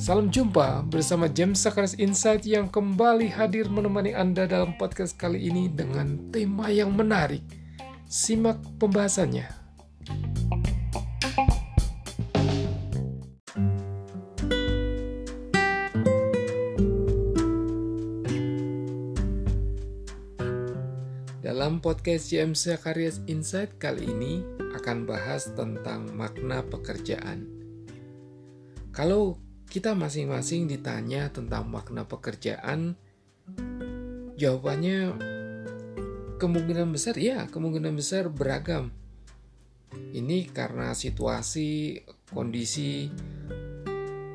Salam jumpa bersama James Sakaris Insight yang kembali hadir menemani Anda dalam podcast kali ini dengan tema yang menarik. Simak pembahasannya. Dalam podcast James Sakaris Insight kali ini akan bahas tentang makna pekerjaan. Kalau kita masing-masing ditanya tentang makna pekerjaan, jawabannya kemungkinan besar ya, kemungkinan besar beragam. Ini karena situasi, kondisi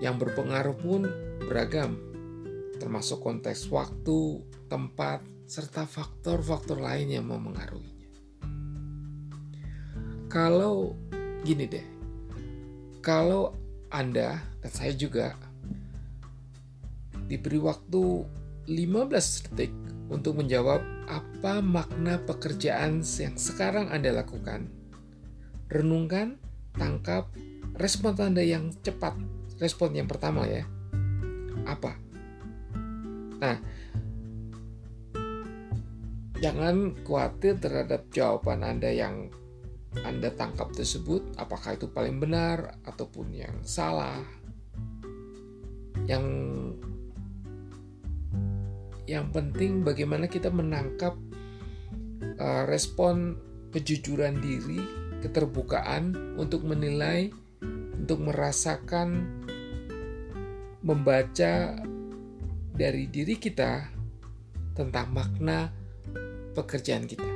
yang berpengaruh pun beragam, termasuk konteks waktu, tempat, serta faktor-faktor lain yang memengaruhinya. Kalau gini deh, kalau anda dan saya juga diberi waktu 15 detik untuk menjawab apa makna pekerjaan yang sekarang Anda lakukan. Renungkan, tangkap, respon Anda yang cepat. Respon yang pertama ya. Apa? Nah, jangan khawatir terhadap jawaban Anda yang anda tangkap tersebut, apakah itu paling benar ataupun yang salah. Yang yang penting bagaimana kita menangkap uh, respon kejujuran diri, keterbukaan untuk menilai, untuk merasakan, membaca dari diri kita tentang makna pekerjaan kita.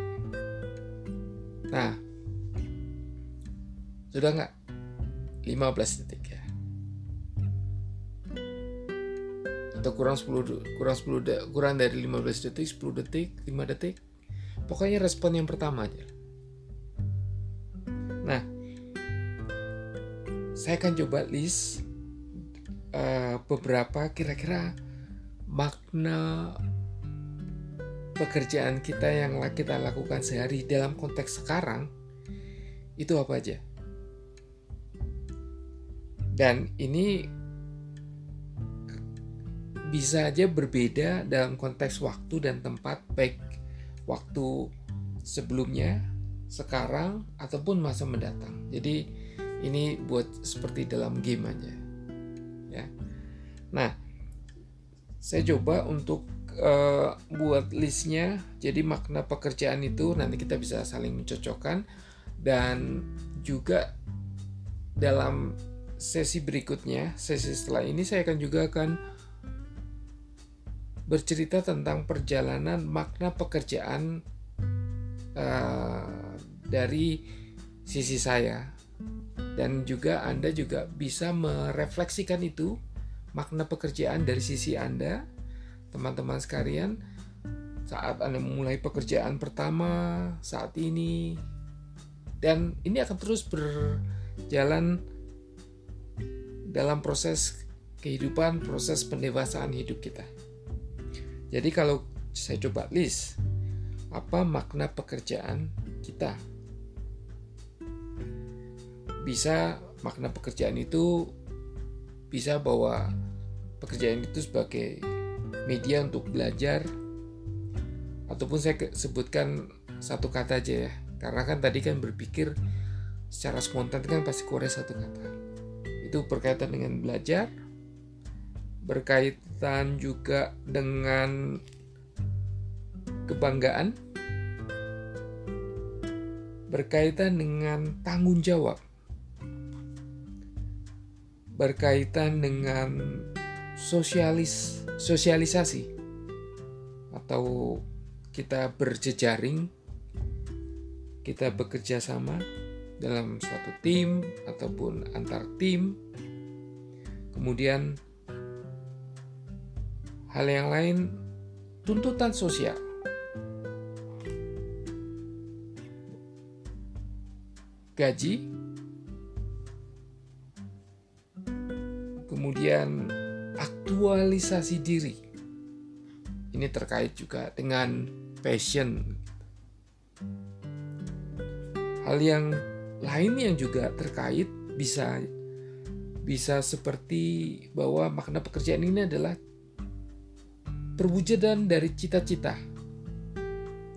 Nah, sudah nggak? 15 detik ya. Atau kurang 10 kurang 10 de, kurang dari 15 detik, 10 detik, 5 detik. Pokoknya respon yang pertama aja. Nah, saya akan coba list uh, beberapa kira-kira makna pekerjaan kita yang kita lakukan sehari dalam konteks sekarang itu apa aja? Dan ini bisa aja berbeda dalam konteks waktu dan tempat, baik waktu sebelumnya, sekarang, ataupun masa mendatang. Jadi ini buat seperti dalam game aja. Ya. Nah, saya coba untuk uh, buat listnya. Jadi makna pekerjaan itu nanti kita bisa saling mencocokkan dan juga dalam sesi berikutnya, sesi setelah ini saya akan juga akan bercerita tentang perjalanan makna pekerjaan uh, dari sisi saya. Dan juga Anda juga bisa merefleksikan itu makna pekerjaan dari sisi Anda. Teman-teman sekalian saat Anda memulai pekerjaan pertama saat ini. Dan ini akan terus berjalan dalam proses kehidupan, proses pendewasaan hidup kita. Jadi kalau saya coba list apa makna pekerjaan kita. Bisa makna pekerjaan itu bisa bahwa pekerjaan itu sebagai media untuk belajar ataupun saya sebutkan satu kata aja ya karena kan tadi kan berpikir secara spontan kan pasti keluar satu kata itu berkaitan dengan belajar, berkaitan juga dengan kebanggaan, berkaitan dengan tanggung jawab, berkaitan dengan sosialis sosialisasi atau kita berjejaring, kita bekerja sama dalam suatu tim ataupun antar tim. Kemudian hal yang lain tuntutan sosial. Gaji kemudian aktualisasi diri. Ini terkait juga dengan passion. Hal yang lain yang juga terkait bisa bisa seperti bahwa makna pekerjaan ini adalah perwujudan dari cita-cita.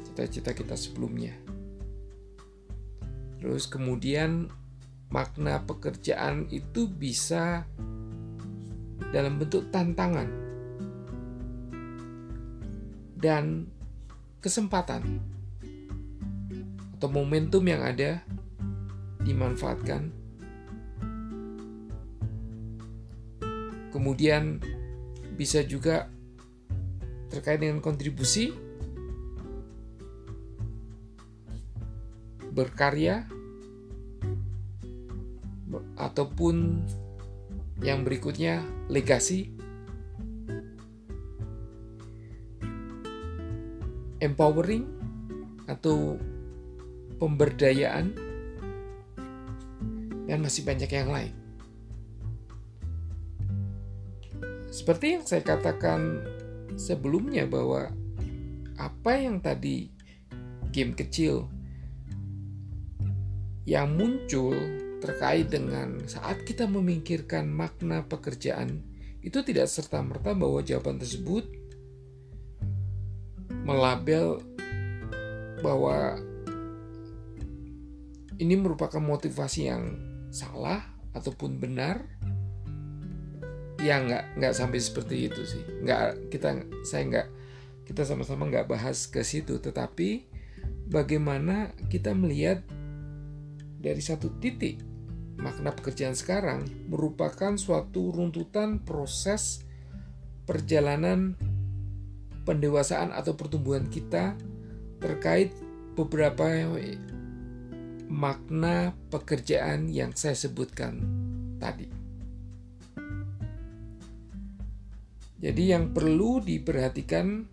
Cita-cita kita sebelumnya. Terus kemudian makna pekerjaan itu bisa dalam bentuk tantangan dan kesempatan atau momentum yang ada dimanfaatkan. Kemudian bisa juga terkait dengan kontribusi berkarya ataupun yang berikutnya legasi empowering atau pemberdayaan dan masih banyak yang lain. Seperti yang saya katakan sebelumnya bahwa apa yang tadi game kecil yang muncul terkait dengan saat kita memikirkan makna pekerjaan itu tidak serta-merta bahwa jawaban tersebut melabel bahwa ini merupakan motivasi yang salah ataupun benar ya nggak nggak sampai seperti itu sih. Nggak kita saya nggak kita sama-sama nggak bahas ke situ. Tetapi bagaimana kita melihat dari satu titik makna pekerjaan sekarang merupakan suatu runtutan proses perjalanan pendewasaan atau pertumbuhan kita terkait beberapa makna pekerjaan yang saya sebutkan tadi. Jadi yang perlu diperhatikan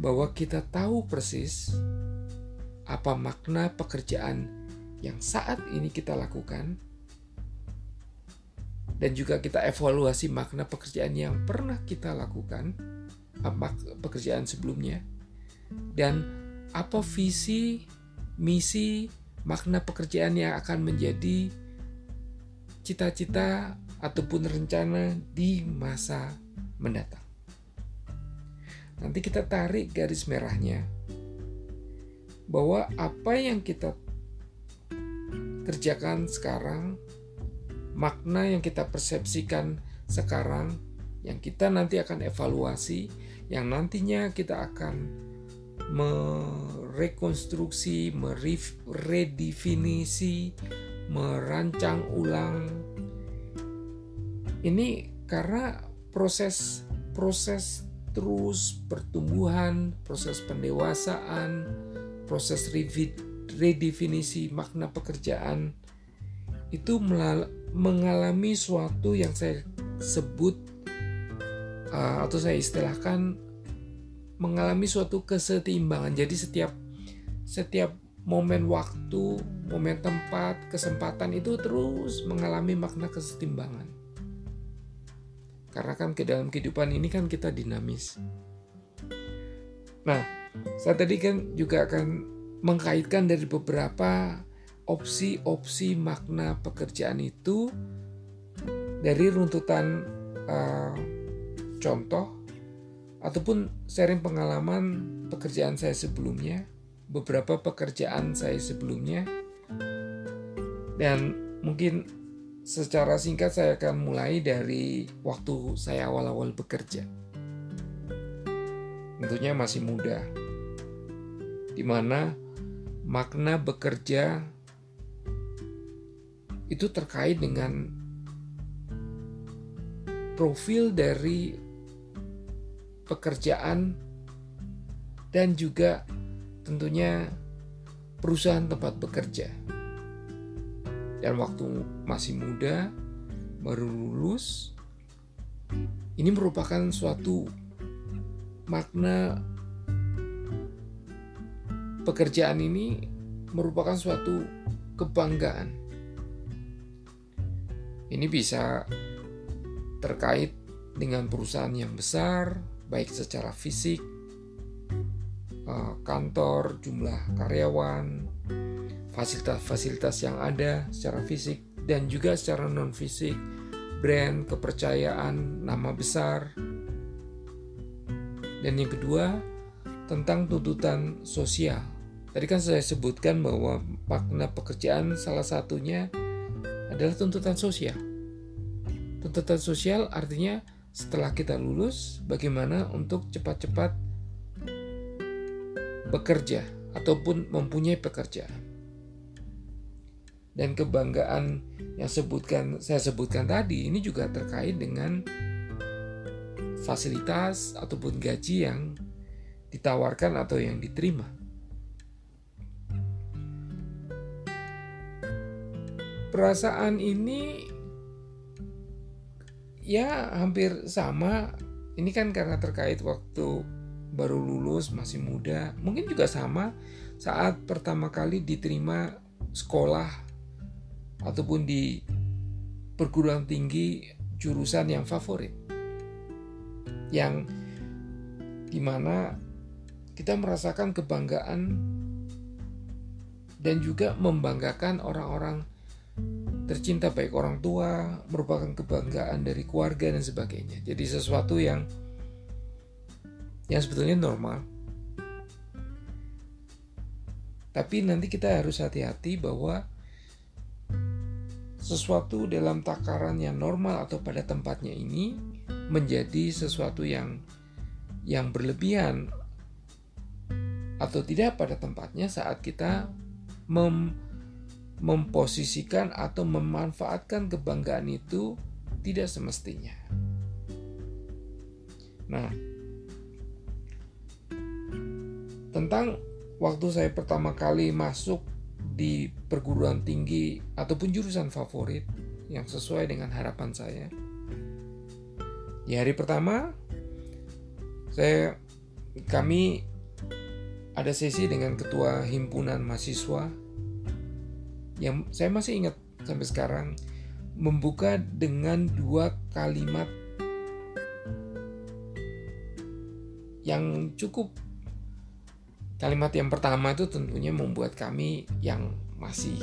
bahwa kita tahu persis apa makna pekerjaan yang saat ini kita lakukan dan juga kita evaluasi makna pekerjaan yang pernah kita lakukan pekerjaan sebelumnya dan apa visi misi makna pekerjaan yang akan menjadi cita-cita ataupun rencana di masa mendatang. Nanti kita tarik garis merahnya bahwa apa yang kita kerjakan sekarang, makna yang kita persepsikan sekarang, yang kita nanti akan evaluasi, yang nantinya kita akan merekonstruksi, meredefinisi, merancang ulang. Ini karena proses proses terus pertumbuhan, proses pendewasaan, proses redefinisi makna pekerjaan itu mengalami suatu yang saya sebut uh, atau saya istilahkan mengalami suatu kesetimbangan. Jadi setiap setiap momen waktu, momen tempat, kesempatan itu terus mengalami makna kesetimbangan. Karena kan ke dalam kehidupan ini kan kita dinamis. Nah, saya tadi kan juga akan mengkaitkan dari beberapa opsi-opsi makna pekerjaan itu dari runtutan uh, contoh ataupun sharing pengalaman pekerjaan saya sebelumnya, beberapa pekerjaan saya sebelumnya, dan mungkin secara singkat saya akan mulai dari waktu saya awal-awal bekerja. Tentunya masih muda, di mana makna bekerja itu terkait dengan profil dari pekerjaan dan juga tentunya perusahaan tempat bekerja. Dan waktu masih muda, baru lulus, ini merupakan suatu makna pekerjaan ini merupakan suatu kebanggaan. Ini bisa terkait dengan perusahaan yang besar, baik secara fisik, eh, kantor, jumlah karyawan, fasilitas-fasilitas yang ada secara fisik, dan juga secara non fisik, brand, kepercayaan, nama besar. Dan yang kedua, tentang tuntutan sosial. Tadi kan saya sebutkan bahwa makna pekerjaan salah satunya adalah tuntutan sosial. Tuntutan sosial artinya setelah kita lulus, bagaimana untuk cepat-cepat bekerja ataupun mempunyai pekerjaan dan kebanggaan yang sebutkan saya sebutkan tadi ini juga terkait dengan fasilitas ataupun gaji yang ditawarkan atau yang diterima. Perasaan ini ya hampir sama. Ini kan karena terkait waktu baru lulus masih muda. Mungkin juga sama saat pertama kali diterima sekolah ataupun di perguruan tinggi jurusan yang favorit yang di mana kita merasakan kebanggaan dan juga membanggakan orang-orang tercinta baik orang tua merupakan kebanggaan dari keluarga dan sebagainya. Jadi sesuatu yang yang sebetulnya normal. Tapi nanti kita harus hati-hati bahwa sesuatu dalam takaran yang normal atau pada tempatnya ini menjadi sesuatu yang yang berlebihan atau tidak pada tempatnya saat kita mem, memposisikan atau memanfaatkan kebanggaan itu tidak semestinya. Nah, tentang waktu saya pertama kali masuk di perguruan tinggi ataupun jurusan favorit yang sesuai dengan harapan saya. Di hari pertama, saya kami ada sesi dengan ketua himpunan mahasiswa yang saya masih ingat sampai sekarang membuka dengan dua kalimat yang cukup Kalimat yang pertama itu tentunya membuat kami yang masih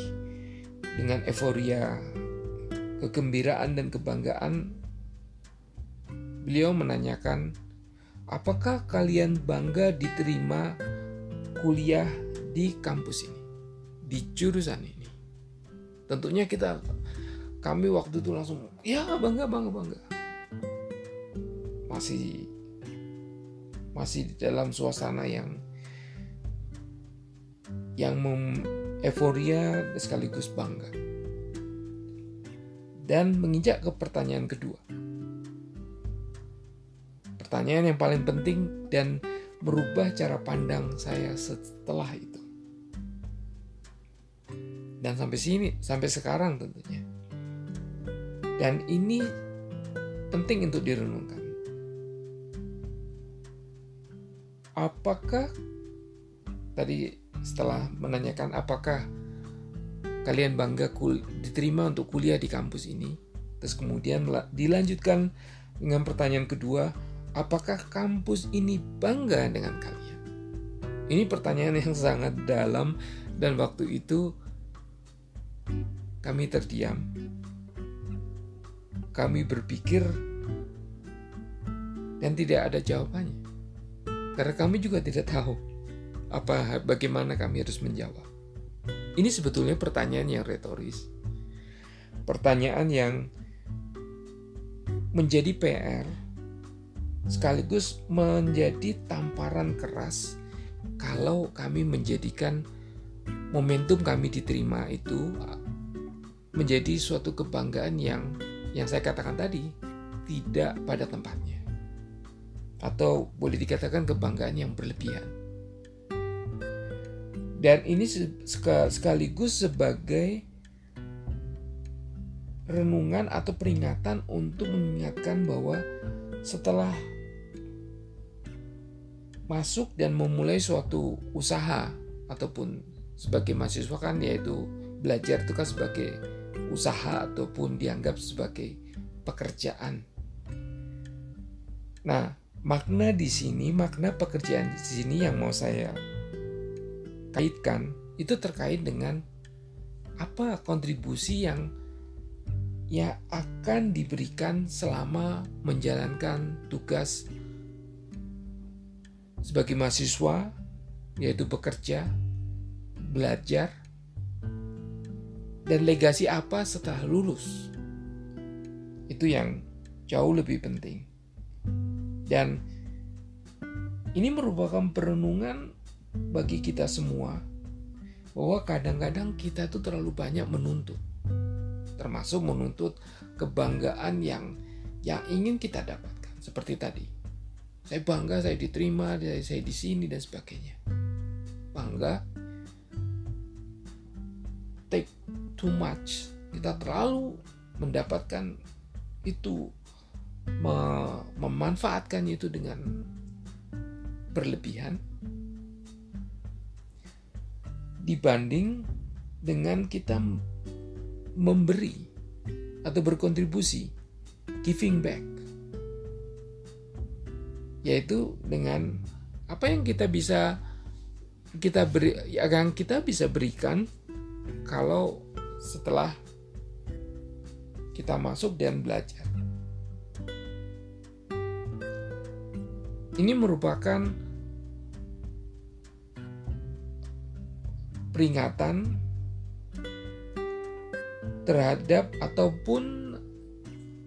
dengan euforia, kegembiraan dan kebanggaan beliau menanyakan, "Apakah kalian bangga diterima kuliah di kampus ini, di jurusan ini?" Tentunya kita kami waktu itu langsung, "Ya, bangga, bangga, bangga." Masih masih dalam suasana yang yang mem euforia sekaligus bangga. Dan menginjak ke pertanyaan kedua. Pertanyaan yang paling penting dan merubah cara pandang saya setelah itu. Dan sampai sini, sampai sekarang tentunya. Dan ini penting untuk direnungkan. Apakah tadi setelah menanyakan apakah kalian bangga kul diterima untuk kuliah di kampus ini. Terus kemudian dilanjutkan dengan pertanyaan kedua, apakah kampus ini bangga dengan kalian? Ini pertanyaan yang sangat dalam dan waktu itu kami terdiam. Kami berpikir dan tidak ada jawabannya. Karena kami juga tidak tahu apa bagaimana kami harus menjawab? Ini sebetulnya pertanyaan yang retoris. Pertanyaan yang menjadi PR sekaligus menjadi tamparan keras kalau kami menjadikan momentum kami diterima itu menjadi suatu kebanggaan yang yang saya katakan tadi tidak pada tempatnya. Atau boleh dikatakan kebanggaan yang berlebihan. Dan ini sekaligus sebagai renungan atau peringatan untuk mengingatkan bahwa setelah masuk dan memulai suatu usaha ataupun sebagai mahasiswa kan yaitu belajar itu kan sebagai usaha ataupun dianggap sebagai pekerjaan. Nah, makna di sini, makna pekerjaan di sini yang mau saya kaitkan itu terkait dengan apa kontribusi yang yang akan diberikan selama menjalankan tugas sebagai mahasiswa, yaitu bekerja, belajar, dan legasi apa setelah lulus. Itu yang jauh lebih penting. Dan ini merupakan perenungan bagi kita semua bahwa kadang-kadang kita itu terlalu banyak menuntut. Termasuk menuntut kebanggaan yang yang ingin kita dapatkan seperti tadi. Saya bangga saya diterima, saya, di sini dan sebagainya. Bangga take too much. Kita terlalu mendapatkan itu memanfaatkan itu dengan berlebihan dibanding dengan kita memberi atau berkontribusi giving back yaitu dengan apa yang kita bisa kita beri yang kita bisa berikan kalau setelah kita masuk dan belajar. Ini merupakan peringatan terhadap ataupun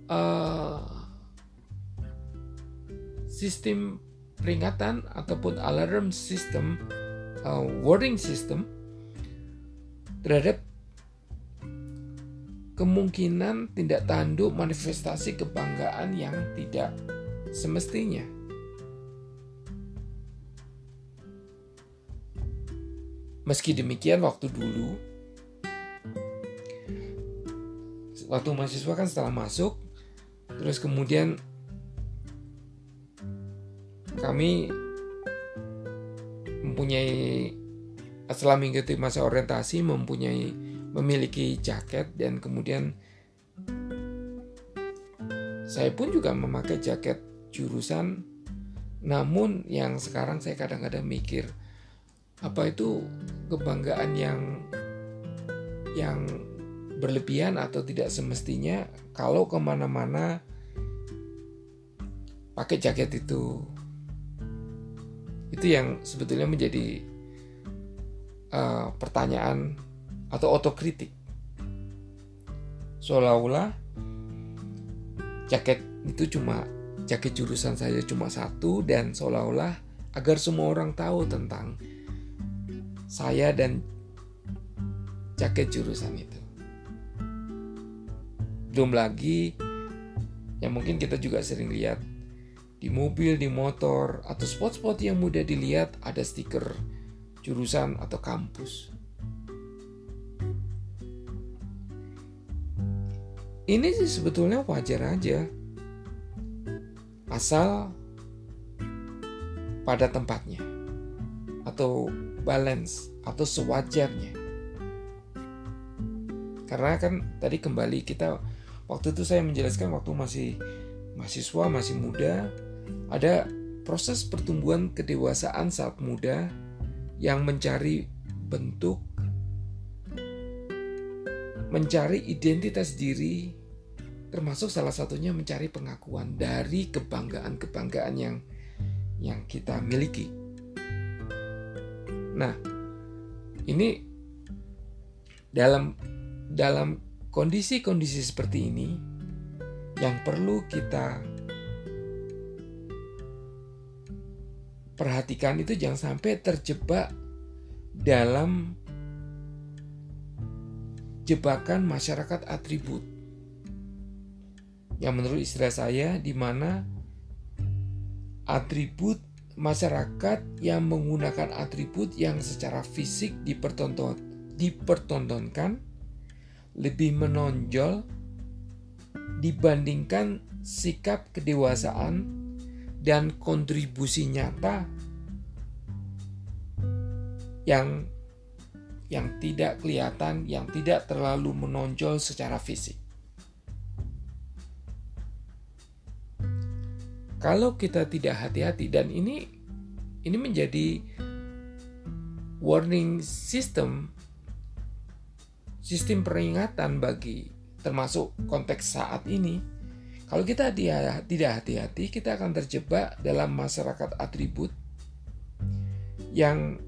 uh, sistem peringatan ataupun alarm system uh, warning system terhadap kemungkinan tindak tanduk manifestasi kebanggaan yang tidak semestinya. Meski demikian waktu dulu waktu mahasiswa kan setelah masuk terus kemudian kami mempunyai setelah mengikuti masa orientasi mempunyai memiliki jaket dan kemudian saya pun juga memakai jaket jurusan. Namun yang sekarang saya kadang-kadang mikir apa itu kebanggaan yang yang berlebihan atau tidak semestinya kalau ke mana-mana pakai jaket itu? Itu yang sebetulnya menjadi uh, pertanyaan atau otokritik seolah-olah jaket itu cuma jaket jurusan saja cuma satu dan seolah-olah agar semua orang tahu tentang saya dan jaket jurusan itu. Belum lagi yang mungkin kita juga sering lihat di mobil, di motor, atau spot-spot yang mudah dilihat ada stiker jurusan atau kampus. Ini sih sebetulnya wajar aja. Asal pada tempatnya. Atau balance atau sewajarnya. Karena kan tadi kembali kita waktu itu saya menjelaskan waktu masih mahasiswa masih muda ada proses pertumbuhan kedewasaan saat muda yang mencari bentuk mencari identitas diri termasuk salah satunya mencari pengakuan dari kebanggaan-kebanggaan yang yang kita miliki. Nah, ini dalam dalam kondisi-kondisi seperti ini yang perlu kita perhatikan itu jangan sampai terjebak dalam jebakan masyarakat atribut. Yang menurut istilah saya di mana atribut masyarakat yang menggunakan atribut yang secara fisik dipertonton, dipertontonkan lebih menonjol dibandingkan sikap kedewasaan dan kontribusi nyata yang yang tidak kelihatan, yang tidak terlalu menonjol secara fisik. Kalau kita tidak hati-hati dan ini ini menjadi warning system sistem peringatan bagi termasuk konteks saat ini. Kalau kita tidak hati-hati, kita akan terjebak dalam masyarakat atribut yang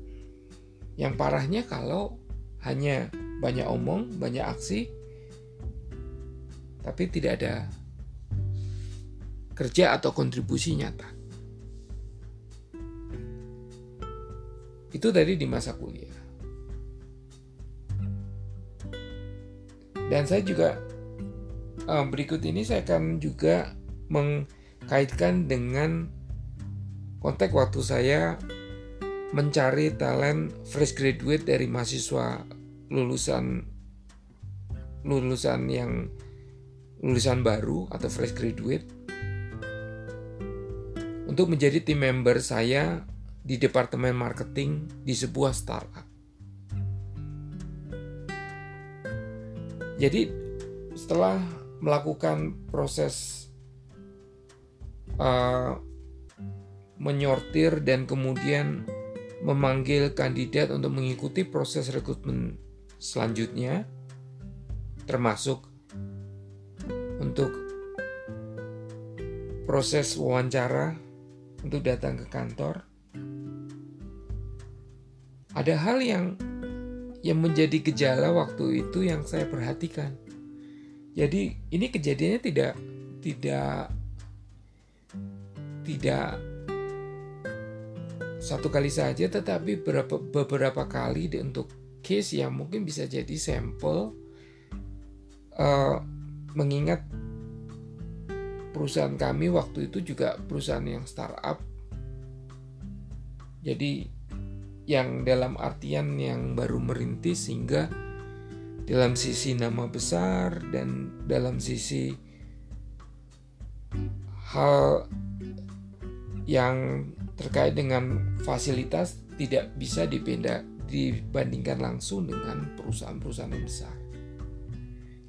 yang parahnya kalau hanya banyak omong, banyak aksi, tapi tidak ada kerja atau kontribusi nyata. Itu tadi di masa kuliah. Dan saya juga berikut ini saya akan juga mengkaitkan dengan konteks waktu saya mencari talent fresh graduate dari mahasiswa lulusan lulusan yang lulusan baru atau fresh graduate untuk menjadi tim member saya di departemen marketing di sebuah startup. Jadi setelah melakukan proses uh, menyortir dan kemudian memanggil kandidat untuk mengikuti proses rekrutmen selanjutnya, termasuk untuk proses wawancara untuk datang ke kantor. Ada hal yang yang menjadi gejala waktu itu yang saya perhatikan. Jadi ini kejadiannya tidak tidak tidak satu kali saja tetapi beberapa beberapa kali untuk case yang mungkin bisa jadi sampel uh, mengingat perusahaan kami waktu itu juga perusahaan yang startup. Jadi yang dalam artian yang baru merintis sehingga dalam sisi nama besar dan dalam sisi hal yang terkait dengan fasilitas tidak bisa dipindah dibandingkan langsung dengan perusahaan-perusahaan yang besar.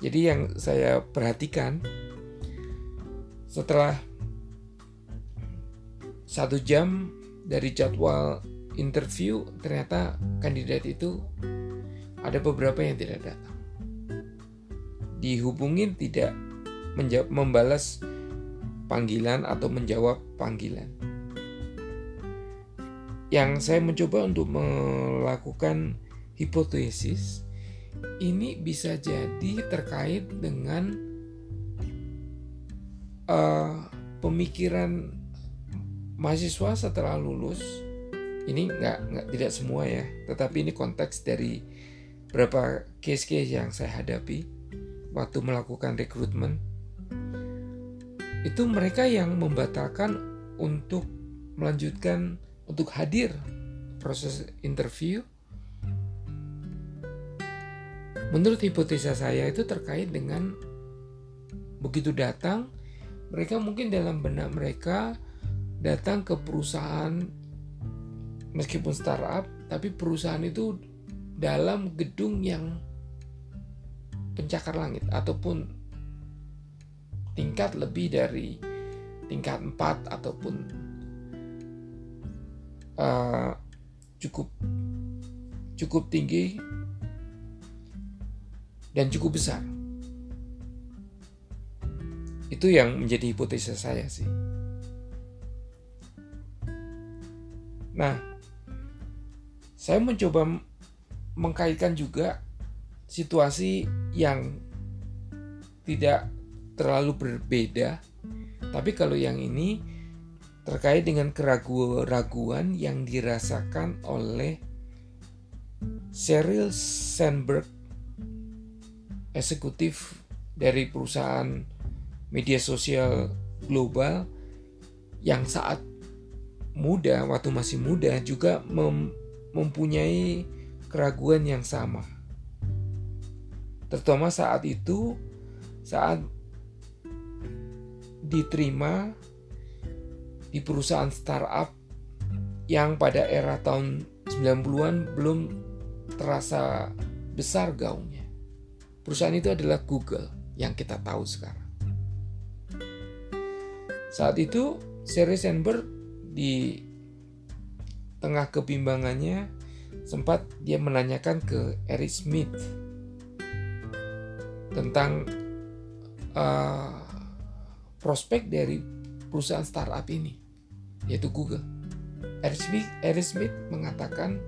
Jadi yang saya perhatikan setelah satu jam dari jadwal interview ternyata kandidat itu ada beberapa yang tidak datang. Dihubungin tidak menjawab, membalas panggilan atau menjawab panggilan. Yang saya mencoba untuk melakukan hipotesis ini bisa jadi terkait dengan uh, pemikiran mahasiswa setelah lulus ini nggak nggak tidak semua ya tetapi ini konteks dari beberapa case-case yang saya hadapi waktu melakukan rekrutmen? Itu mereka yang membatalkan untuk melanjutkan untuk hadir proses interview. Menurut hipotesa saya itu terkait dengan begitu datang mereka mungkin dalam benak mereka datang ke perusahaan meskipun startup tapi perusahaan itu dalam gedung yang pencakar langit ataupun tingkat lebih dari tingkat 4 ataupun uh, cukup cukup tinggi dan cukup besar. Itu yang menjadi hipotesa saya sih. Nah, saya mencoba mengkaitkan juga situasi yang tidak terlalu berbeda, tapi kalau yang ini terkait dengan keraguan-raguan yang dirasakan oleh Sheryl Sandberg, eksekutif dari perusahaan media sosial global yang saat muda, waktu masih muda juga mem mempunyai keraguan yang sama. Terutama saat itu, saat diterima di perusahaan startup yang pada era tahun 90-an belum terasa besar gaungnya. Perusahaan itu adalah Google yang kita tahu sekarang. Saat itu, Sherry Sandberg di tengah kebimbangannya sempat dia menanyakan ke Eric Smith tentang uh, prospek dari perusahaan startup ini, yaitu Google. Eric Smith, Eric Smith mengatakan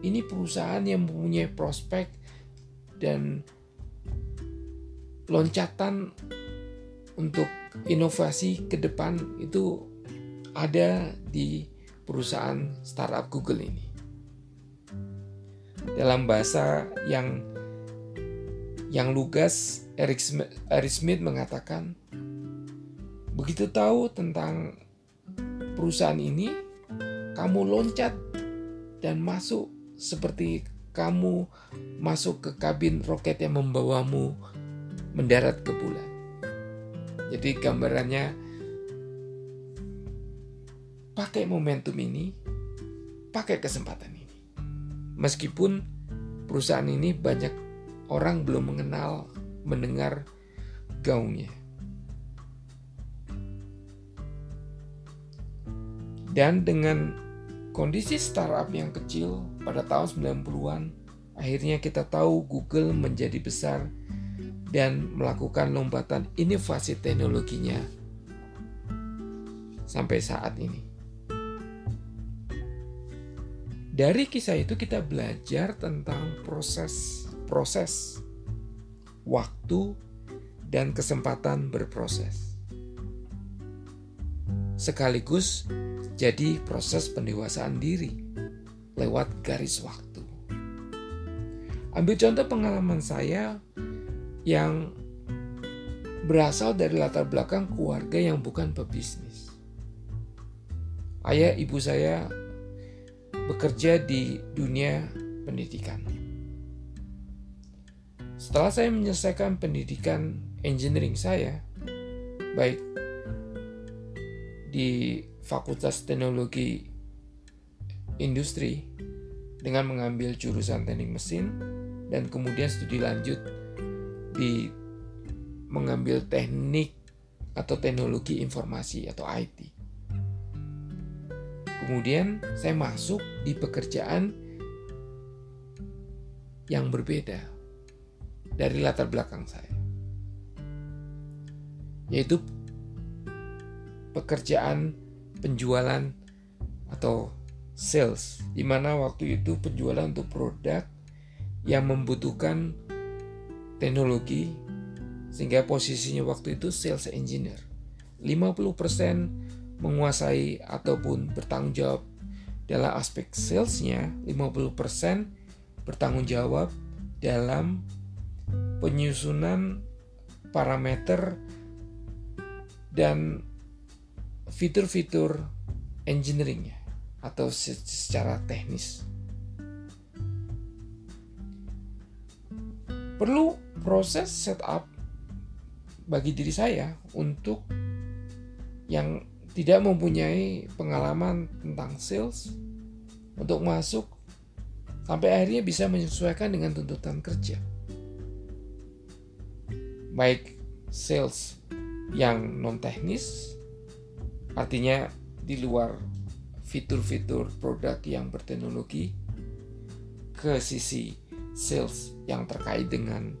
ini perusahaan yang mempunyai prospek dan loncatan untuk inovasi ke depan itu ada di perusahaan startup Google ini. Dalam bahasa yang yang lugas, Eric Smith, Eric Smith mengatakan, begitu tahu tentang perusahaan ini, kamu loncat dan masuk seperti kamu masuk ke kabin roket yang membawamu mendarat ke bulan. Jadi gambarannya pakai momentum ini, pakai kesempatan ini. Meskipun perusahaan ini banyak orang belum mengenal, mendengar gaungnya. Dan dengan kondisi startup yang kecil pada tahun 90-an, akhirnya kita tahu Google menjadi besar dan melakukan lompatan inovasi teknologinya sampai saat ini. Dari kisah itu kita belajar tentang proses-proses waktu dan kesempatan berproses. Sekaligus jadi proses pendewasaan diri lewat garis waktu. Ambil contoh pengalaman saya yang berasal dari latar belakang keluarga yang bukan pebisnis. Ayah ibu saya bekerja di dunia pendidikan. Setelah saya menyelesaikan pendidikan engineering saya, baik di Fakultas Teknologi Industri dengan mengambil jurusan teknik mesin dan kemudian studi lanjut di mengambil teknik atau teknologi informasi atau IT. Kemudian saya masuk di pekerjaan yang berbeda dari latar belakang saya. Yaitu pekerjaan penjualan atau sales di mana waktu itu penjualan untuk produk yang membutuhkan teknologi sehingga posisinya waktu itu sales engineer. 50% menguasai ataupun bertanggung jawab dalam aspek salesnya, 50% bertanggung jawab dalam penyusunan parameter dan fitur-fitur engineeringnya atau secara teknis. Perlu proses setup bagi diri saya untuk yang tidak mempunyai pengalaman tentang sales untuk masuk sampai akhirnya bisa menyesuaikan dengan tuntutan kerja. Baik sales yang non teknis artinya di luar fitur-fitur produk yang berteknologi ke sisi sales yang terkait dengan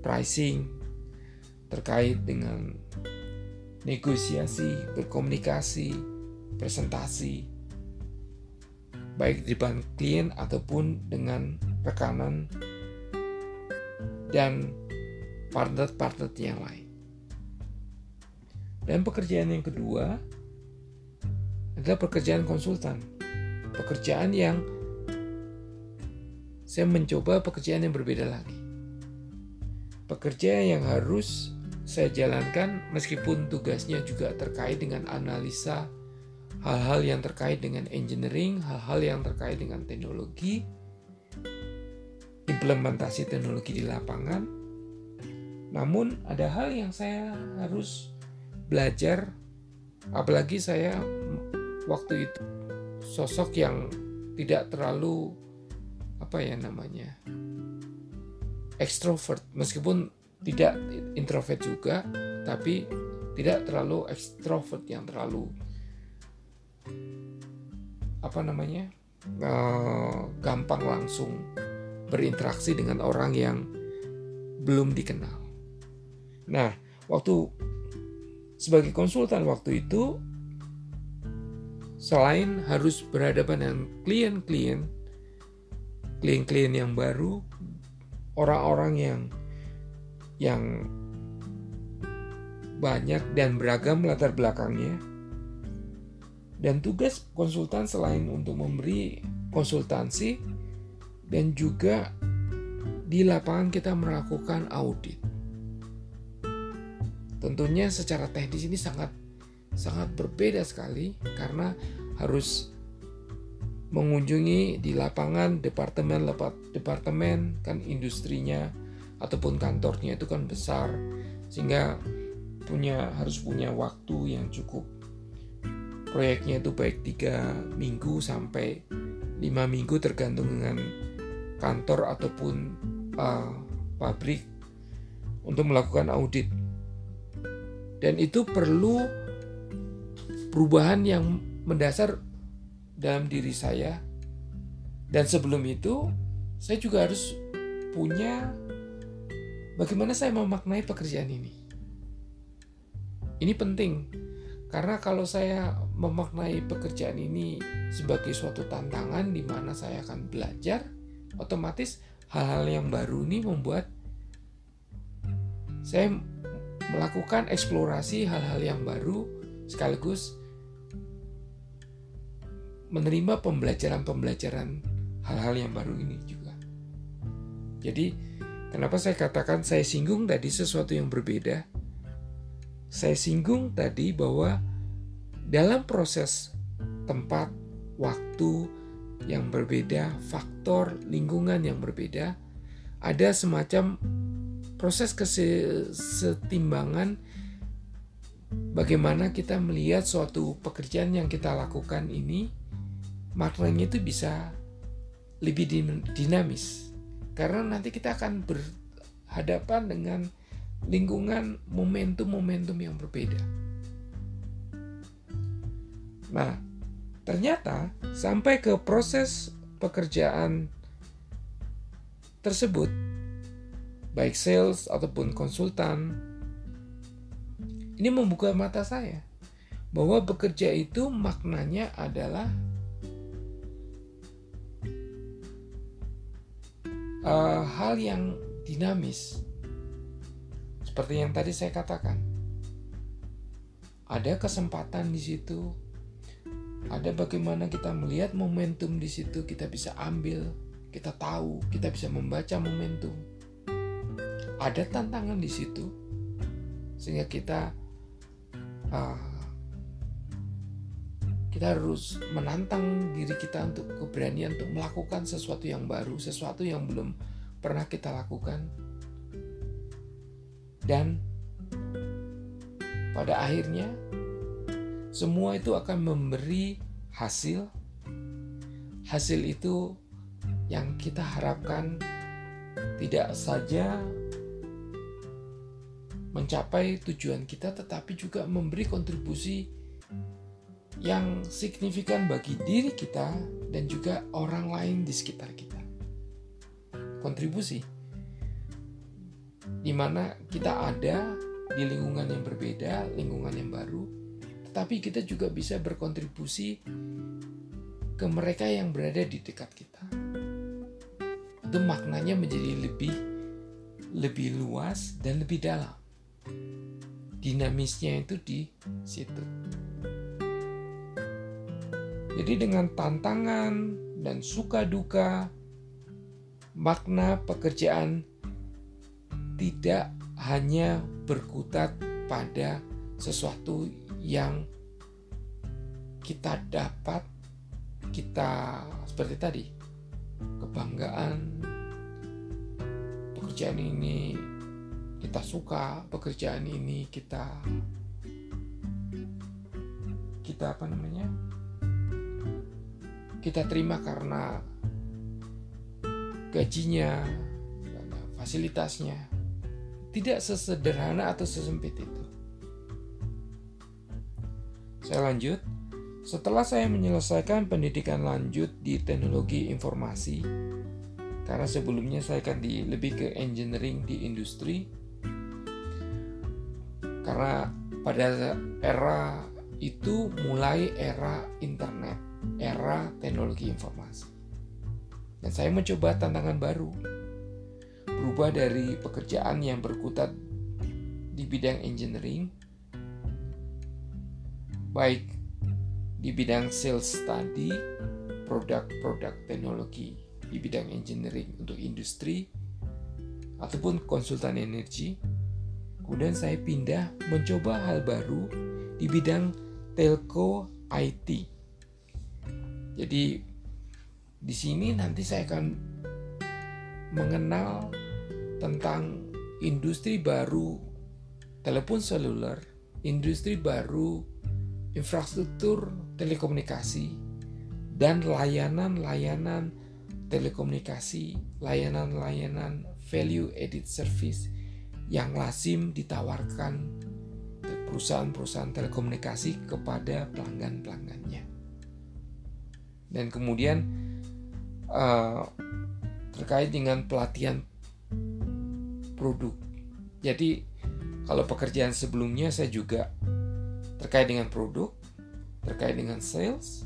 pricing, terkait dengan negosiasi, berkomunikasi, presentasi, baik di depan klien ataupun dengan rekanan dan partner-partner yang lain. Dan pekerjaan yang kedua adalah pekerjaan konsultan. Pekerjaan yang saya mencoba pekerjaan yang berbeda lagi pekerjaan yang harus saya jalankan meskipun tugasnya juga terkait dengan analisa hal-hal yang terkait dengan engineering, hal-hal yang terkait dengan teknologi, implementasi teknologi di lapangan. Namun ada hal yang saya harus belajar apalagi saya waktu itu sosok yang tidak terlalu apa ya namanya ekstrovert meskipun tidak introvert juga tapi tidak terlalu ekstrovert yang terlalu apa namanya uh, gampang langsung berinteraksi dengan orang yang belum dikenal. Nah, waktu sebagai konsultan waktu itu selain harus berhadapan dengan klien-klien klien-klien yang baru orang-orang yang yang banyak dan beragam latar belakangnya dan tugas konsultan selain untuk memberi konsultansi dan juga di lapangan kita melakukan audit. Tentunya secara teknis ini sangat sangat berbeda sekali karena harus mengunjungi di lapangan departemen departemen kan industrinya ataupun kantornya itu kan besar. Sehingga punya harus punya waktu yang cukup. Proyeknya itu baik tiga minggu sampai lima minggu tergantung dengan kantor ataupun uh, pabrik untuk melakukan audit. Dan itu perlu perubahan yang mendasar dalam diri saya. Dan sebelum itu saya juga harus punya bagaimana saya memaknai pekerjaan ini ini penting karena kalau saya memaknai pekerjaan ini sebagai suatu tantangan di mana saya akan belajar, otomatis hal-hal yang baru ini membuat saya melakukan eksplorasi hal-hal yang baru sekaligus menerima pembelajaran-pembelajaran hal-hal yang baru ini juga. Jadi, kenapa saya katakan saya singgung tadi sesuatu yang berbeda? Saya singgung tadi bahwa dalam proses tempat, waktu yang berbeda, faktor lingkungan yang berbeda, ada semacam proses kesetimbangan bagaimana kita melihat suatu pekerjaan yang kita lakukan ini maknanya itu bisa lebih dinamis karena nanti kita akan berhadapan dengan lingkungan momentum-momentum yang berbeda. Nah, ternyata sampai ke proses pekerjaan tersebut, baik sales ataupun konsultan, ini membuka mata saya bahwa bekerja itu maknanya adalah uh, hal yang dinamis, seperti yang tadi saya katakan, ada kesempatan di situ, ada bagaimana kita melihat momentum di situ, kita bisa ambil, kita tahu, kita bisa membaca momentum. Ada tantangan di situ, sehingga kita uh, kita harus menantang diri kita untuk keberanian untuk melakukan sesuatu yang baru, sesuatu yang belum pernah kita lakukan dan pada akhirnya semua itu akan memberi hasil. Hasil itu yang kita harapkan tidak saja mencapai tujuan kita tetapi juga memberi kontribusi yang signifikan bagi diri kita dan juga orang lain di sekitar kita. Kontribusi di mana kita ada di lingkungan yang berbeda, lingkungan yang baru, tetapi kita juga bisa berkontribusi ke mereka yang berada di dekat kita. Itu maknanya menjadi lebih lebih luas dan lebih dalam. Dinamisnya itu di situ. Jadi dengan tantangan dan suka duka, makna pekerjaan tidak hanya berkutat pada sesuatu yang kita dapat, kita seperti tadi, kebanggaan, pekerjaan ini kita suka, pekerjaan ini kita kita apa namanya? Kita terima karena gajinya, fasilitasnya, tidak sesederhana atau sesempit itu. Saya lanjut. Setelah saya menyelesaikan pendidikan lanjut di teknologi informasi, karena sebelumnya saya kan di lebih ke engineering di industri, Karena pada era itu mulai era internet, era teknologi informasi. Dan saya mencoba tantangan baru. Berubah dari pekerjaan yang berkutat di bidang engineering baik di bidang sales tadi, produk-produk teknologi di bidang engineering untuk industri ataupun konsultan energi. Kemudian saya pindah mencoba hal baru di bidang telco IT. Jadi di sini nanti saya akan mengenal tentang industri baru telepon seluler, industri baru infrastruktur telekomunikasi, dan layanan-layanan telekomunikasi, layanan-layanan value added service yang lazim ditawarkan perusahaan-perusahaan telekomunikasi kepada pelanggan-pelanggannya. Dan kemudian uh, terkait dengan pelatihan produk. Jadi kalau pekerjaan sebelumnya saya juga terkait dengan produk, terkait dengan sales,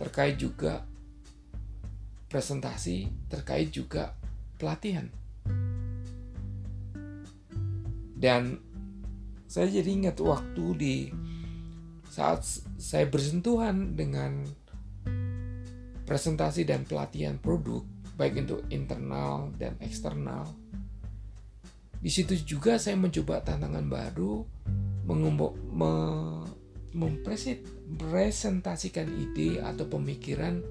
terkait juga presentasi, terkait juga pelatihan. Dan saya jadi ingat waktu di saat saya bersentuhan dengan presentasi dan pelatihan produk, baik untuk internal dan eksternal. Di situ juga saya mencoba tantangan baru, mengumpul, me, mempresentasikan ide atau pemikiran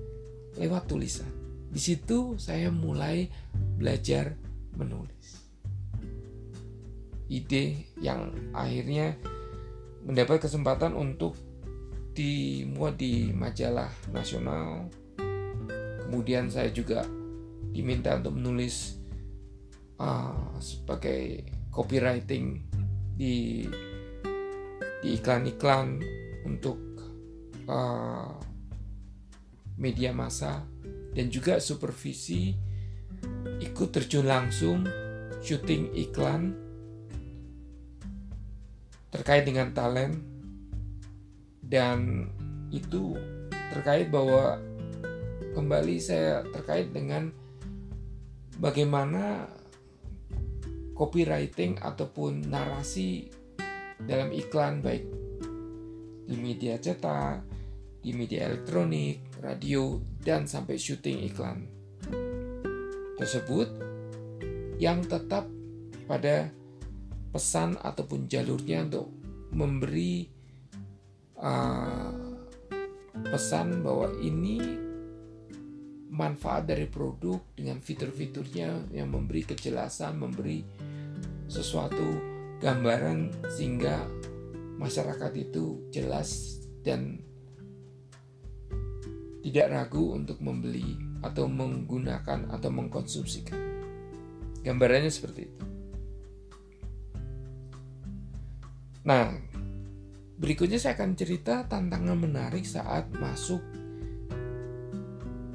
lewat tulisan. Di situ saya mulai belajar menulis. Ide yang akhirnya mendapat kesempatan untuk dimuat di majalah nasional. Kemudian saya juga diminta untuk menulis uh, sebagai copywriting di di iklan-iklan untuk uh, media massa dan juga supervisi ikut terjun langsung syuting iklan terkait dengan talent dan itu terkait bahwa kembali saya terkait dengan bagaimana copywriting ataupun narasi dalam iklan baik di media cetak, di media elektronik, radio, dan sampai syuting iklan tersebut yang tetap pada pesan ataupun jalurnya untuk memberi uh, pesan bahwa ini manfaat dari produk dengan fitur-fiturnya yang memberi kejelasan, memberi sesuatu gambaran sehingga masyarakat itu jelas dan tidak ragu untuk membeli atau menggunakan atau mengkonsumsikan. Gambarannya seperti itu. Nah, berikutnya saya akan cerita tantangan menarik saat masuk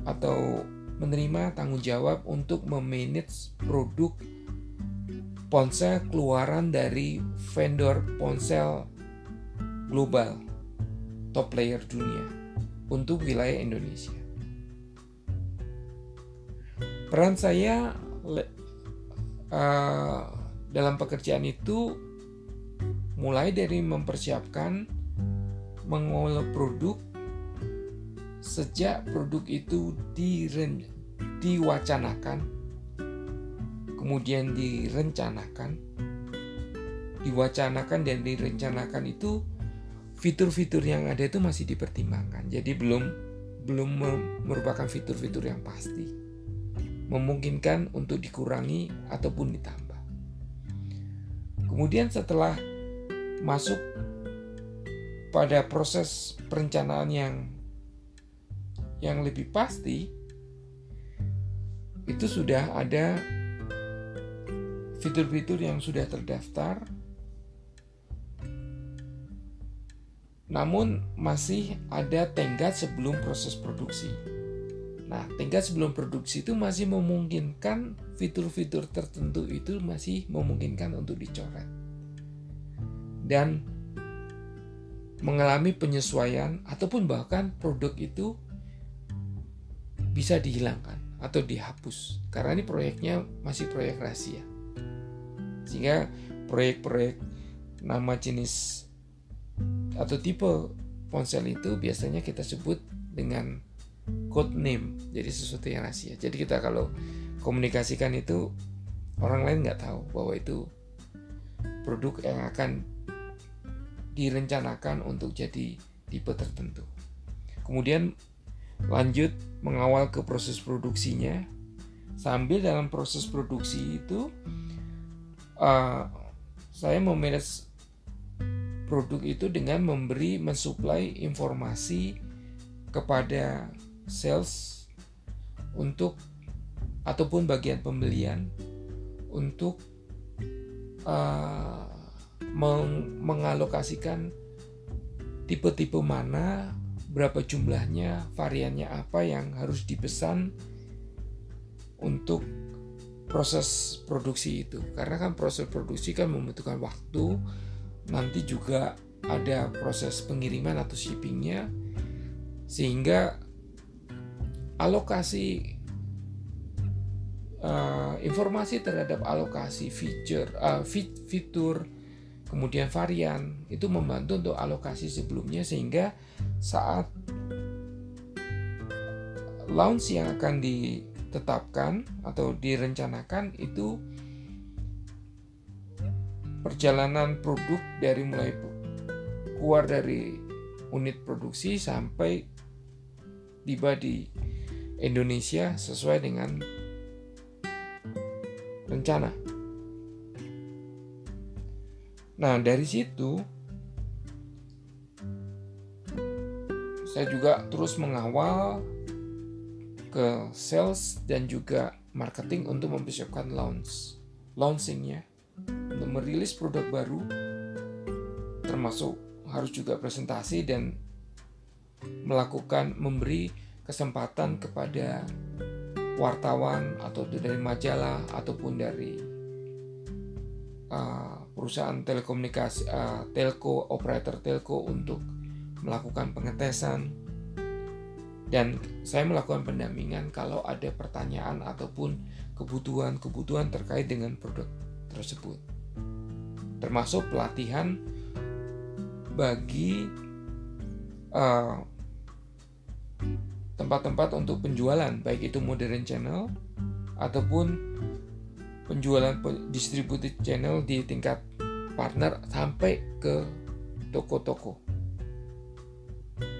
atau menerima tanggung jawab untuk memanage produk ponsel keluaran dari vendor ponsel global top player dunia untuk wilayah Indonesia. Peran saya uh, dalam pekerjaan itu mulai dari mempersiapkan mengolah produk sejak produk itu diren, diwacanakan kemudian direncanakan, diwacanakan dan direncanakan itu fitur-fitur yang ada itu masih dipertimbangkan. Jadi belum belum merupakan fitur-fitur yang pasti. Memungkinkan untuk dikurangi ataupun ditambah. Kemudian setelah masuk pada proses perencanaan yang yang lebih pasti itu sudah ada fitur-fitur yang sudah terdaftar namun masih ada tenggat sebelum proses produksi. Nah, tenggat sebelum produksi itu masih memungkinkan fitur-fitur tertentu itu masih memungkinkan untuk dicoret. Dan mengalami penyesuaian ataupun bahkan produk itu bisa dihilangkan atau dihapus. Karena ini proyeknya masih proyek rahasia. Sehingga proyek-proyek nama jenis atau tipe ponsel itu biasanya kita sebut dengan code name. Jadi sesuatu yang rahasia. Jadi kita kalau komunikasikan itu orang lain nggak tahu bahwa itu produk yang akan direncanakan untuk jadi tipe tertentu. Kemudian lanjut mengawal ke proses produksinya. Sambil dalam proses produksi itu uh, saya memanage produk itu dengan memberi mensuplai informasi kepada sales untuk ataupun bagian pembelian untuk uh, meng mengalokasikan tipe-tipe mana, berapa jumlahnya, variannya apa yang harus dipesan untuk proses produksi itu. Karena kan proses produksi kan membutuhkan waktu, nanti juga ada proses pengiriman atau shippingnya, sehingga alokasi uh, informasi terhadap alokasi feature, uh, fitur kemudian varian itu membantu untuk alokasi sebelumnya sehingga saat launch yang akan ditetapkan atau direncanakan itu perjalanan produk dari mulai keluar dari unit produksi sampai tiba di Indonesia sesuai dengan rencana. Nah, dari situ saya juga terus mengawal ke sales dan juga marketing untuk mempersiapkan launch launchingnya. Untuk merilis produk baru termasuk harus juga presentasi dan melakukan memberi kesempatan kepada wartawan atau dari majalah ataupun dari uh, perusahaan telekomunikasi uh, telco operator telco untuk melakukan pengetesan. Dan saya melakukan pendampingan kalau ada pertanyaan ataupun kebutuhan-kebutuhan terkait dengan produk tersebut. Termasuk pelatihan bagi uh, tempat-tempat untuk penjualan baik itu modern channel ataupun penjualan distributed channel di tingkat partner sampai ke toko-toko.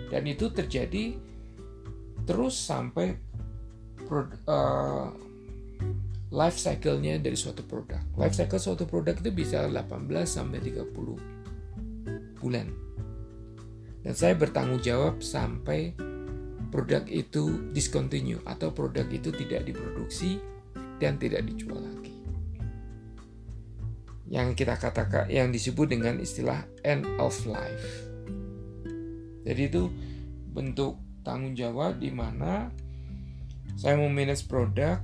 Dan itu terjadi terus sampai uh, life cycle-nya dari suatu produk. Life cycle suatu produk itu bisa 18 sampai 30 bulan. Dan saya bertanggung jawab sampai produk itu discontinue atau produk itu tidak diproduksi dan tidak dijual lagi yang kita katakan yang disebut dengan istilah end of life. Jadi itu bentuk tanggung jawab di mana saya memanage produk,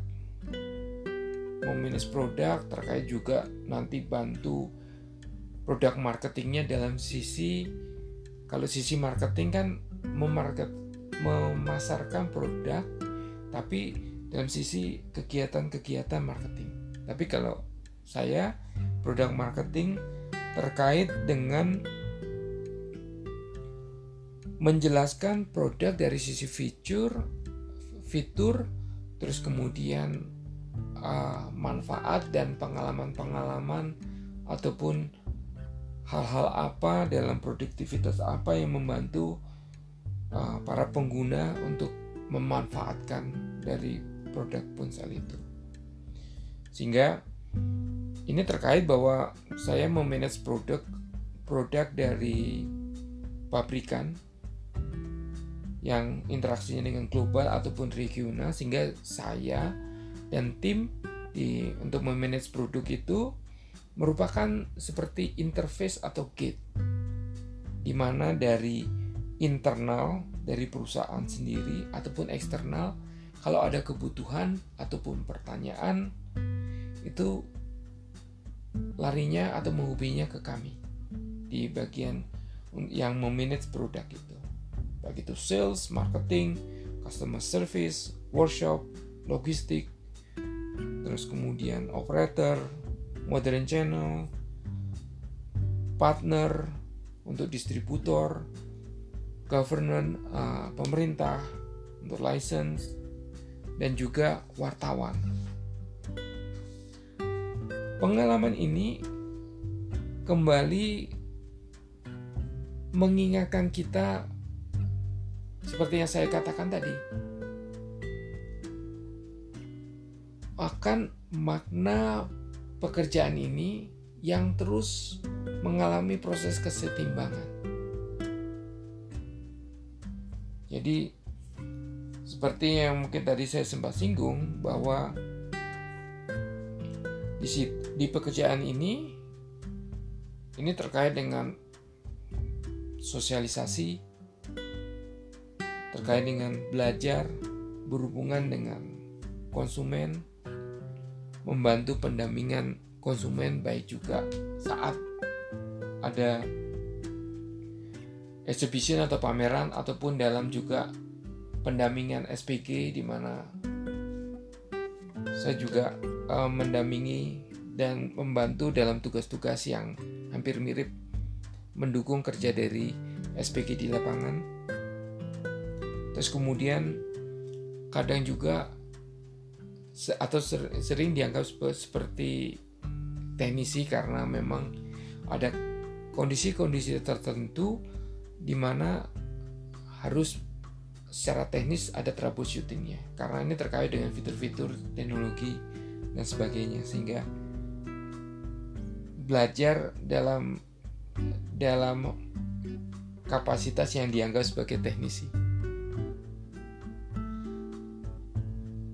memanage produk terkait juga nanti bantu produk marketingnya dalam sisi kalau sisi marketing kan memarket memasarkan produk tapi dalam sisi kegiatan-kegiatan marketing. Tapi kalau saya produk marketing terkait dengan menjelaskan produk dari sisi fitur, fitur, terus kemudian uh, manfaat dan pengalaman-pengalaman ataupun hal-hal apa dalam produktivitas apa yang membantu uh, para pengguna untuk memanfaatkan dari produk ponsel itu. Sehingga ini terkait bahwa saya memanage produk produk dari pabrikan yang interaksinya dengan global ataupun regional sehingga saya dan tim di untuk memanage produk itu merupakan seperti interface atau gate di mana dari internal dari perusahaan sendiri ataupun eksternal kalau ada kebutuhan ataupun pertanyaan itu larinya atau menghubunginya ke kami. di bagian yang memanage produk itu. Baik itu sales, marketing, customer service, workshop, logistik, terus kemudian operator, modern channel, partner untuk distributor, government, uh, pemerintah untuk license, dan juga wartawan. Pengalaman ini kembali mengingatkan kita seperti yang saya katakan tadi akan makna pekerjaan ini yang terus mengalami proses kesetimbangan. Jadi seperti yang mungkin tadi saya sempat singgung bahwa di, di pekerjaan ini ini terkait dengan sosialisasi, terkait dengan belajar, berhubungan dengan konsumen, membantu pendampingan konsumen baik juga saat ada exhibition atau pameran ataupun dalam juga pendampingan SPG di mana saya juga uh, mendampingi dan membantu dalam tugas-tugas yang hampir mirip mendukung kerja dari SPG di lapangan. Terus kemudian kadang juga atau sering dianggap seperti teknisi karena memang ada kondisi-kondisi tertentu di mana harus secara teknis ada troubleshootingnya karena ini terkait dengan fitur-fitur teknologi dan sebagainya sehingga belajar dalam dalam kapasitas yang dianggap sebagai teknisi.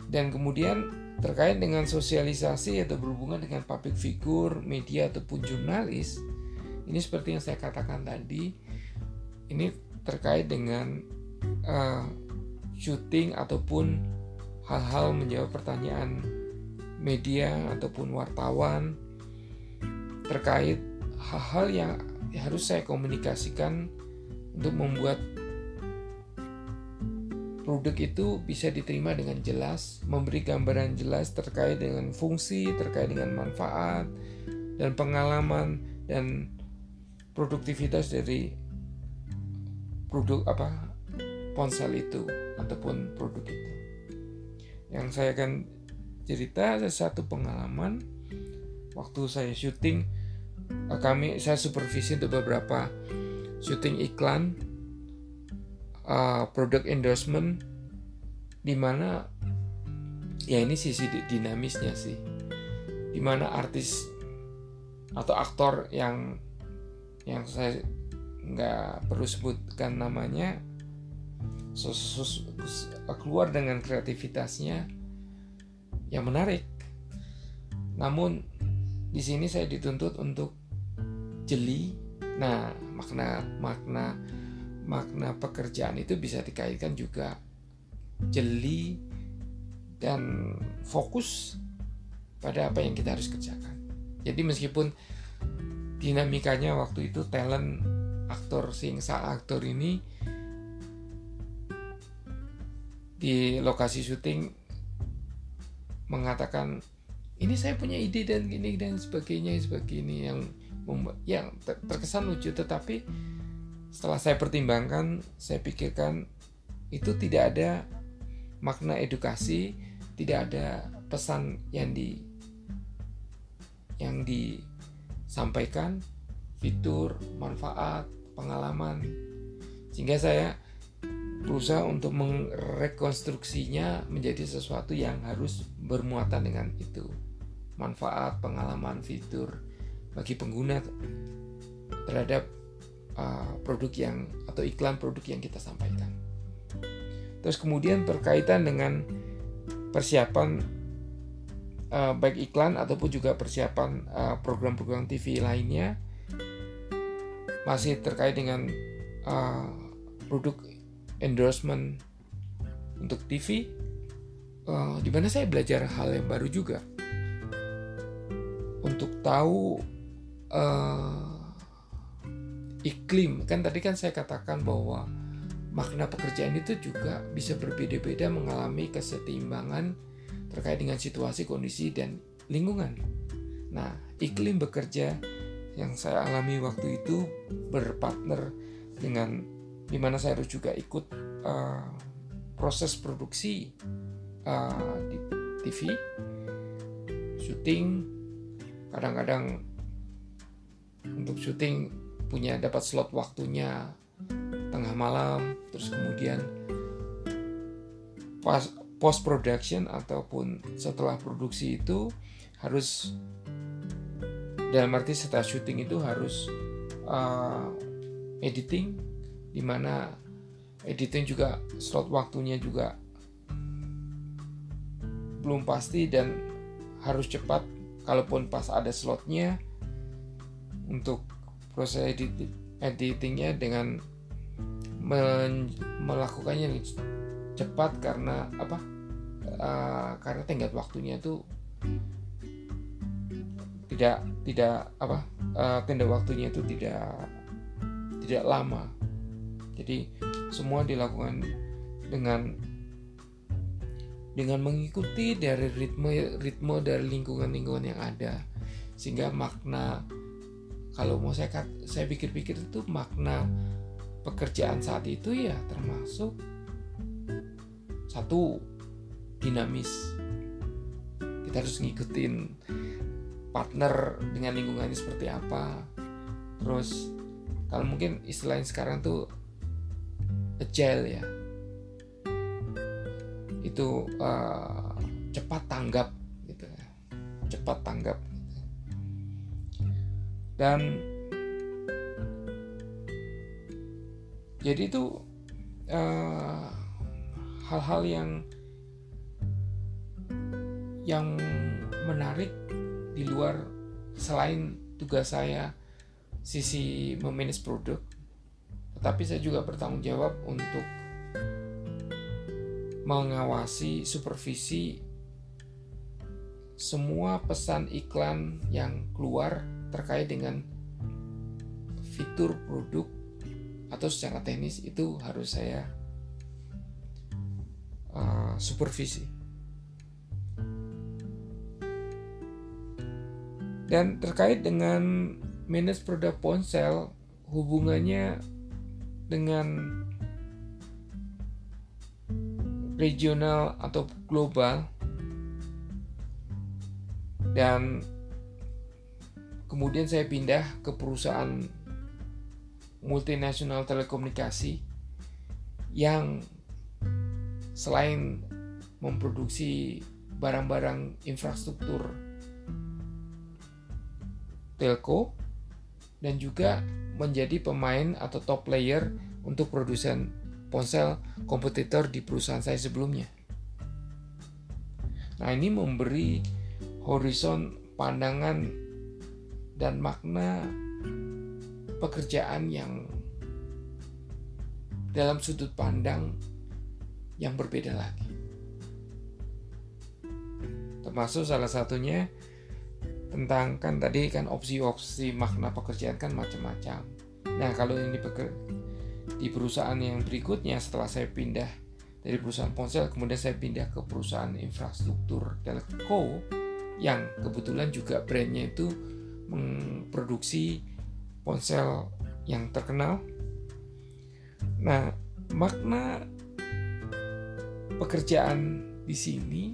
Dan kemudian terkait dengan sosialisasi atau berhubungan dengan public figure, media ataupun jurnalis, ini seperti yang saya katakan tadi, ini terkait dengan uh, syuting ataupun hal-hal menjawab pertanyaan media ataupun wartawan terkait hal-hal yang harus saya komunikasikan untuk membuat produk itu bisa diterima dengan jelas, memberi gambaran jelas terkait dengan fungsi, terkait dengan manfaat dan pengalaman dan produktivitas dari produk apa ponsel itu ataupun produk itu. Yang saya akan cerita ada satu pengalaman waktu saya syuting Eh, kami saya supervisi untuk beberapa syuting iklan uh, produk endorsement di mana ya ini sisi dinamisnya sih di mana artis atau aktor yang yang saya nggak perlu sebutkan namanya keluar dengan kreativitasnya yang menarik namun di sini saya dituntut untuk jeli. Nah, makna makna makna pekerjaan itu bisa dikaitkan juga jeli dan fokus pada apa yang kita harus kerjakan. Jadi meskipun dinamikanya waktu itu talent aktor sing aktor ini di lokasi syuting mengatakan ini saya punya ide dan gini dan sebagainya sebagainya yang yang terkesan lucu tetapi setelah saya pertimbangkan saya pikirkan itu tidak ada makna edukasi tidak ada pesan yang di yang disampaikan fitur manfaat pengalaman. Sehingga saya berusaha untuk merekonstruksinya menjadi sesuatu yang harus bermuatan dengan itu manfaat, pengalaman, fitur bagi pengguna terhadap uh, produk yang atau iklan produk yang kita sampaikan. Terus kemudian berkaitan dengan persiapan uh, baik iklan ataupun juga persiapan uh, program-program TV lainnya masih terkait dengan uh, produk endorsement untuk TV, uh, di mana saya belajar hal yang baru juga untuk tahu uh, iklim kan tadi kan saya katakan bahwa makna pekerjaan itu juga bisa berbeda-beda mengalami kesetimbangan terkait dengan situasi, kondisi, dan lingkungan. Nah, iklim bekerja yang saya alami waktu itu berpartner dengan di mana saya harus juga ikut uh, proses produksi uh, di TV, syuting, kadang-kadang untuk syuting punya dapat slot waktunya tengah malam, terus kemudian pas post production ataupun setelah produksi itu harus dalam arti setelah syuting itu harus uh, editing di mana editing juga slot waktunya juga belum pasti dan harus cepat. Kalaupun pas ada slotnya untuk proses edit editingnya dengan melakukannya cepat karena apa? Uh, karena tenggat waktunya itu tidak tidak apa? Uh, tenda waktunya itu tidak tidak lama jadi semua dilakukan dengan dengan mengikuti dari ritme ritme dari lingkungan-lingkungan yang ada. Sehingga makna kalau mau saya saya pikir-pikir itu makna pekerjaan saat itu ya termasuk satu dinamis. Kita harus ngikutin partner dengan lingkungannya seperti apa. Terus kalau mungkin istilahnya sekarang tuh agile ya. Itu uh, cepat tanggap gitu ya. Cepat tanggap. Dan jadi itu uh, hal-hal yang yang menarik di luar selain tugas saya sisi memanage produk tetapi saya juga bertanggung jawab untuk mengawasi supervisi semua pesan iklan yang keluar terkait dengan fitur produk atau secara teknis itu harus saya uh, supervisi. Dan terkait dengan manage produk ponsel, hubungannya dengan regional atau global. Dan kemudian saya pindah ke perusahaan multinasional telekomunikasi yang selain memproduksi barang-barang infrastruktur telco dan juga menjadi pemain atau top player untuk produsen ponsel kompetitor di perusahaan saya sebelumnya. Nah, ini memberi horizon pandangan dan makna pekerjaan yang dalam sudut pandang yang berbeda lagi. Termasuk salah satunya tentang kan tadi kan opsi-opsi makna pekerjaan kan macam-macam. Nah kalau ini di perusahaan yang berikutnya setelah saya pindah dari perusahaan ponsel kemudian saya pindah ke perusahaan infrastruktur telco yang kebetulan juga brandnya itu memproduksi ponsel yang terkenal. Nah makna pekerjaan di sini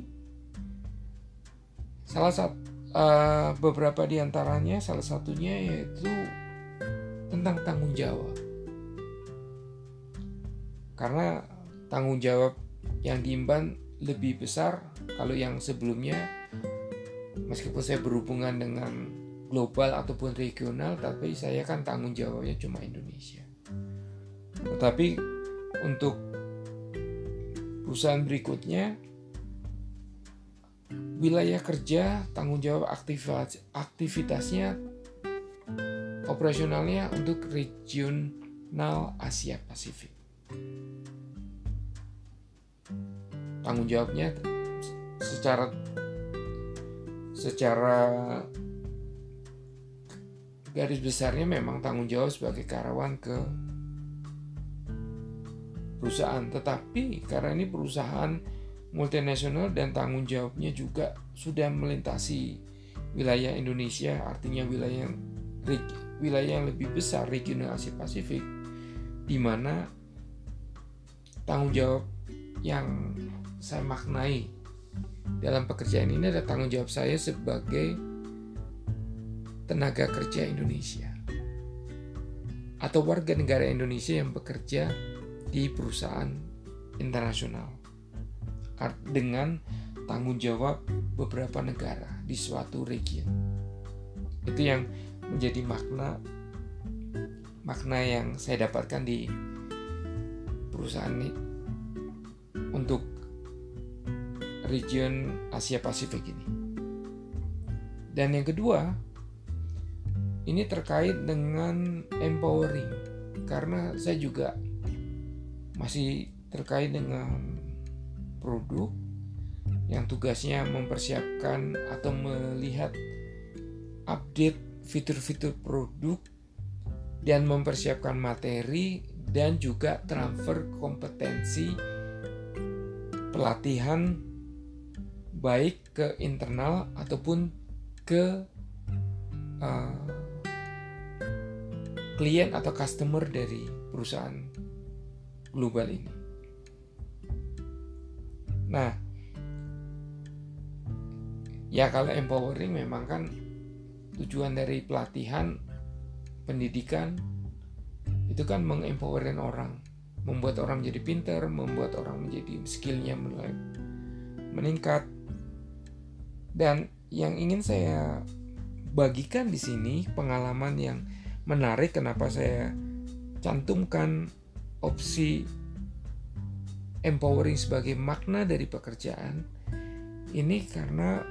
salah satu uh, beberapa di antaranya salah satunya yaitu tentang tanggung jawab. Karena tanggung jawab yang diimban lebih besar kalau yang sebelumnya meskipun saya berhubungan dengan global ataupun regional tapi saya kan tanggung jawabnya cuma Indonesia. Tetapi untuk perusahaan berikutnya wilayah kerja, tanggung jawab aktivitas, aktivitasnya, operasionalnya untuk regional Asia Pasifik. Tanggung jawabnya secara secara garis besarnya memang tanggung jawab sebagai karyawan ke perusahaan, tetapi karena ini perusahaan multinasional dan tanggung jawabnya juga sudah melintasi wilayah Indonesia, artinya wilayah wilayah yang lebih besar regional Asia Pasifik, di mana tanggung jawab yang saya maknai dalam pekerjaan ini ada tanggung jawab saya sebagai tenaga kerja Indonesia atau warga negara Indonesia yang bekerja di perusahaan internasional dengan tanggung jawab beberapa negara di suatu region. Itu yang menjadi makna makna yang saya dapatkan di perusahaan ini untuk region Asia Pasifik ini. Dan yang kedua, ini terkait dengan empowering karena saya juga masih terkait dengan produk yang tugasnya mempersiapkan atau melihat update fitur-fitur produk dan mempersiapkan materi dan juga transfer kompetensi pelatihan baik ke internal ataupun ke uh, klien atau customer dari perusahaan global ini. Nah, ya kalau empowering memang kan tujuan dari pelatihan pendidikan itu kan mengempowerin orang, membuat orang menjadi pinter, membuat orang menjadi skillnya meningkat. Dan yang ingin saya bagikan di sini pengalaman yang menarik kenapa saya cantumkan opsi empowering sebagai makna dari pekerjaan ini karena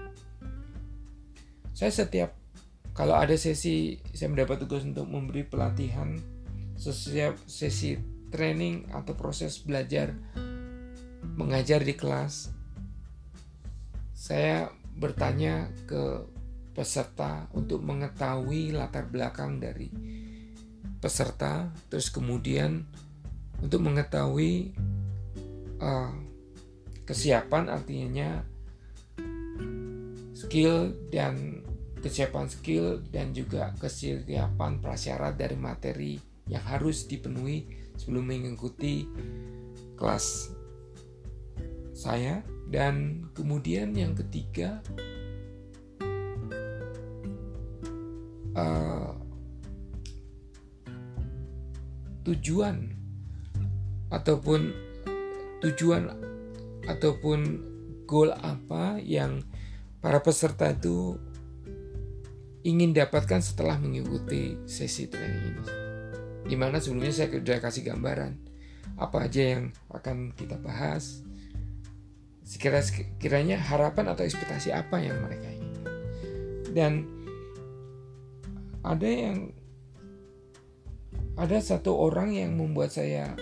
saya setiap kalau ada sesi saya mendapat tugas untuk memberi pelatihan setiap sesi training atau proses belajar mengajar di kelas saya bertanya ke peserta untuk mengetahui latar belakang dari peserta, terus kemudian untuk mengetahui uh, kesiapan artinya skill dan kesiapan skill dan juga kesiapan prasyarat dari materi yang harus dipenuhi sebelum mengikuti kelas saya. Dan kemudian yang ketiga uh, tujuan ataupun tujuan ataupun goal apa yang para peserta itu ingin dapatkan setelah mengikuti sesi training ini. Di mana sebelumnya saya sudah kasih gambaran apa aja yang akan kita bahas. Sekiranya harapan atau ekspektasi apa yang mereka inginkan. Dan ada yang ada satu orang yang membuat saya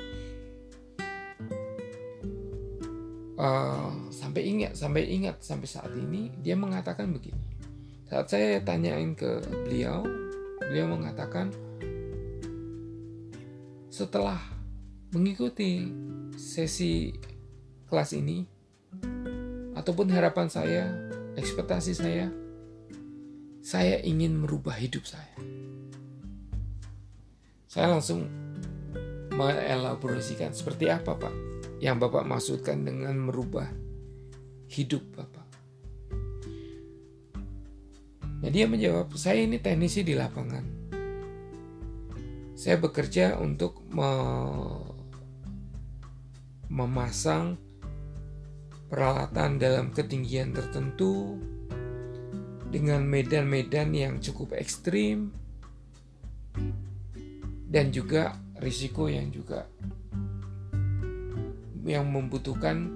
uh, sampai ingat sampai ingat sampai saat ini dia mengatakan begini saat saya tanyain ke beliau beliau mengatakan setelah mengikuti sesi kelas ini ataupun harapan saya ekspektasi saya saya ingin merubah hidup saya. Saya langsung mengelaborasikan seperti apa Pak yang Bapak maksudkan dengan merubah hidup Bapak. Nah dia menjawab, saya ini teknisi di lapangan. Saya bekerja untuk me memasang peralatan dalam ketinggian tertentu dengan medan-medan yang cukup ekstrim dan juga risiko yang juga yang membutuhkan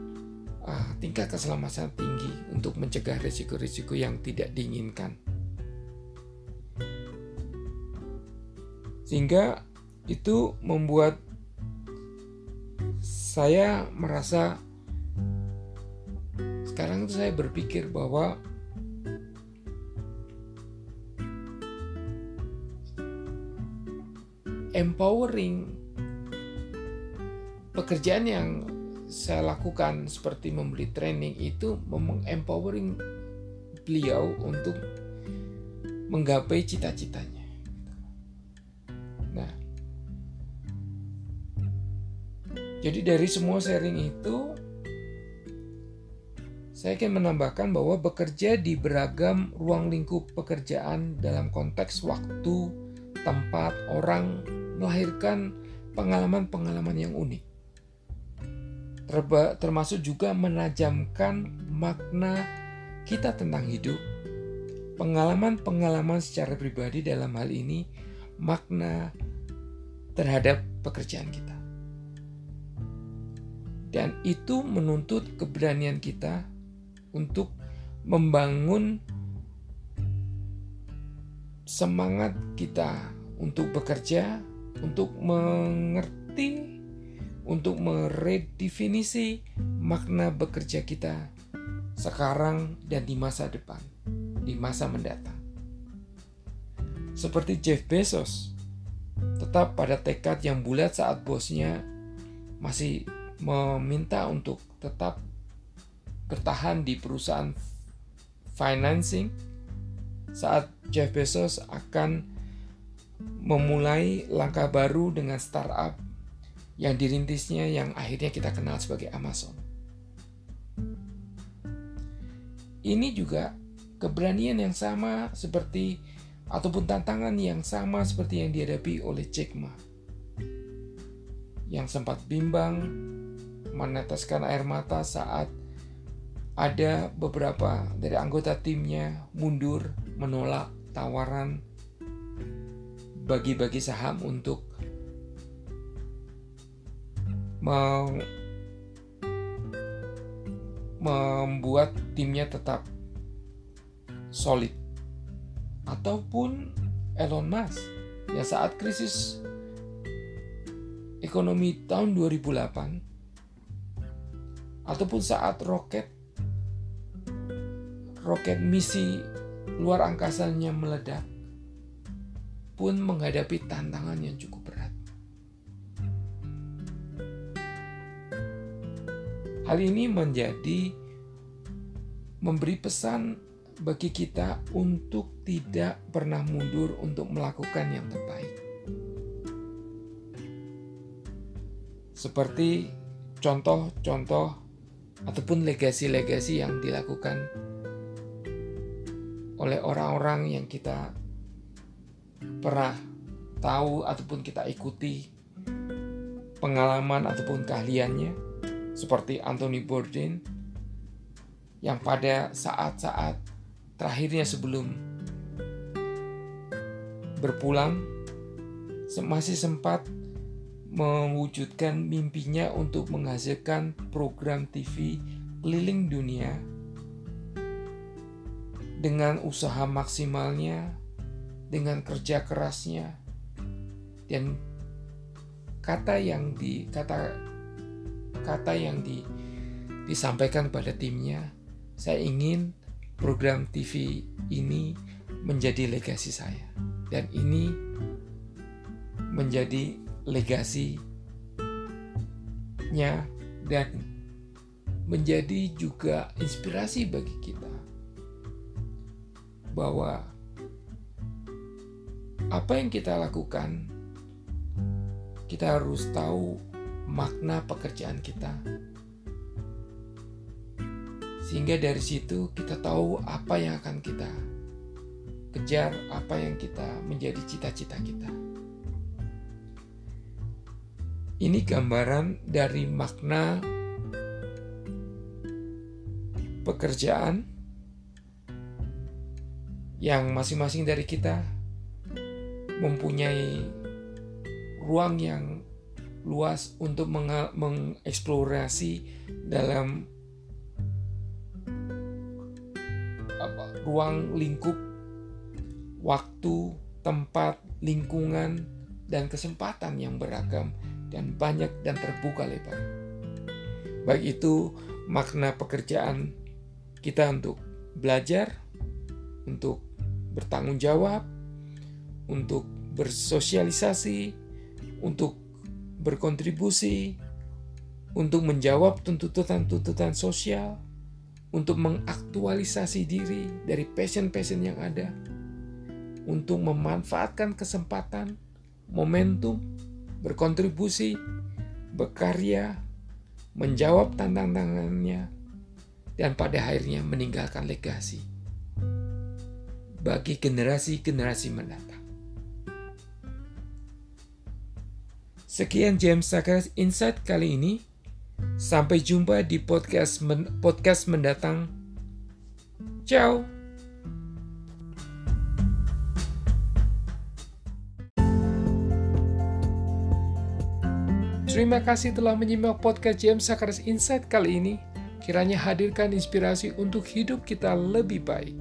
uh, tingkat keselamatan tinggi untuk mencegah risiko-risiko yang tidak diinginkan. Sehingga itu membuat saya merasa sekarang saya berpikir bahwa empowering pekerjaan yang saya lakukan seperti membeli training itu empowering beliau untuk menggapai cita-citanya. Nah, jadi dari semua sharing itu saya ingin menambahkan bahwa bekerja di beragam ruang lingkup pekerjaan dalam konteks waktu, tempat, orang melahirkan pengalaman-pengalaman yang unik termasuk juga menajamkan makna kita tentang hidup, pengalaman-pengalaman secara pribadi dalam hal ini, makna terhadap pekerjaan kita. Dan itu menuntut keberanian kita untuk membangun semangat kita untuk bekerja, untuk mengerti untuk meredefinisi makna bekerja kita sekarang dan di masa depan, di masa mendatang. Seperti Jeff Bezos, tetap pada tekad yang bulat saat bosnya masih meminta untuk tetap bertahan di perusahaan financing saat Jeff Bezos akan memulai langkah baru dengan startup yang dirintisnya yang akhirnya kita kenal sebagai Amazon. Ini juga keberanian yang sama seperti ataupun tantangan yang sama seperti yang dihadapi oleh Jack Ma yang sempat bimbang meneteskan air mata saat ada beberapa dari anggota timnya mundur menolak tawaran bagi-bagi saham untuk membuat timnya tetap solid. Ataupun Elon Musk yang saat krisis ekonomi tahun 2008 ataupun saat roket roket misi luar angkasanya meledak pun menghadapi tantangan yang cukup Hal ini menjadi memberi pesan bagi kita untuk tidak pernah mundur untuk melakukan yang terbaik. Seperti contoh-contoh ataupun legasi-legasi yang dilakukan oleh orang-orang yang kita pernah tahu ataupun kita ikuti pengalaman ataupun keahliannya seperti Anthony Bourdain yang pada saat-saat terakhirnya sebelum berpulang masih sempat mewujudkan mimpinya untuk menghasilkan program TV keliling dunia dengan usaha maksimalnya, dengan kerja kerasnya, dan kata yang di kata kata yang di, disampaikan kepada timnya, saya ingin program TV ini menjadi legasi saya. Dan ini menjadi legasinya dan menjadi juga inspirasi bagi kita bahwa apa yang kita lakukan kita harus tahu makna pekerjaan kita. Sehingga dari situ kita tahu apa yang akan kita kejar, apa yang kita menjadi cita-cita kita. Ini gambaran dari makna pekerjaan yang masing-masing dari kita mempunyai ruang yang luas untuk mengeksplorasi dalam apa, ruang lingkup waktu, tempat, lingkungan, dan kesempatan yang beragam dan banyak dan terbuka lebar. Baik itu makna pekerjaan kita untuk belajar, untuk bertanggung jawab, untuk bersosialisasi, untuk berkontribusi, untuk menjawab tuntutan-tuntutan sosial, untuk mengaktualisasi diri dari passion-passion yang ada, untuk memanfaatkan kesempatan, momentum, berkontribusi, berkarya, menjawab tantangannya, dan pada akhirnya meninggalkan legasi bagi generasi-generasi mendatang. Sekian James Sakras Insight kali ini. Sampai jumpa di podcast men podcast mendatang. Ciao. Terima kasih telah menyimak podcast James Sakras Insight kali ini. Kiranya hadirkan inspirasi untuk hidup kita lebih baik.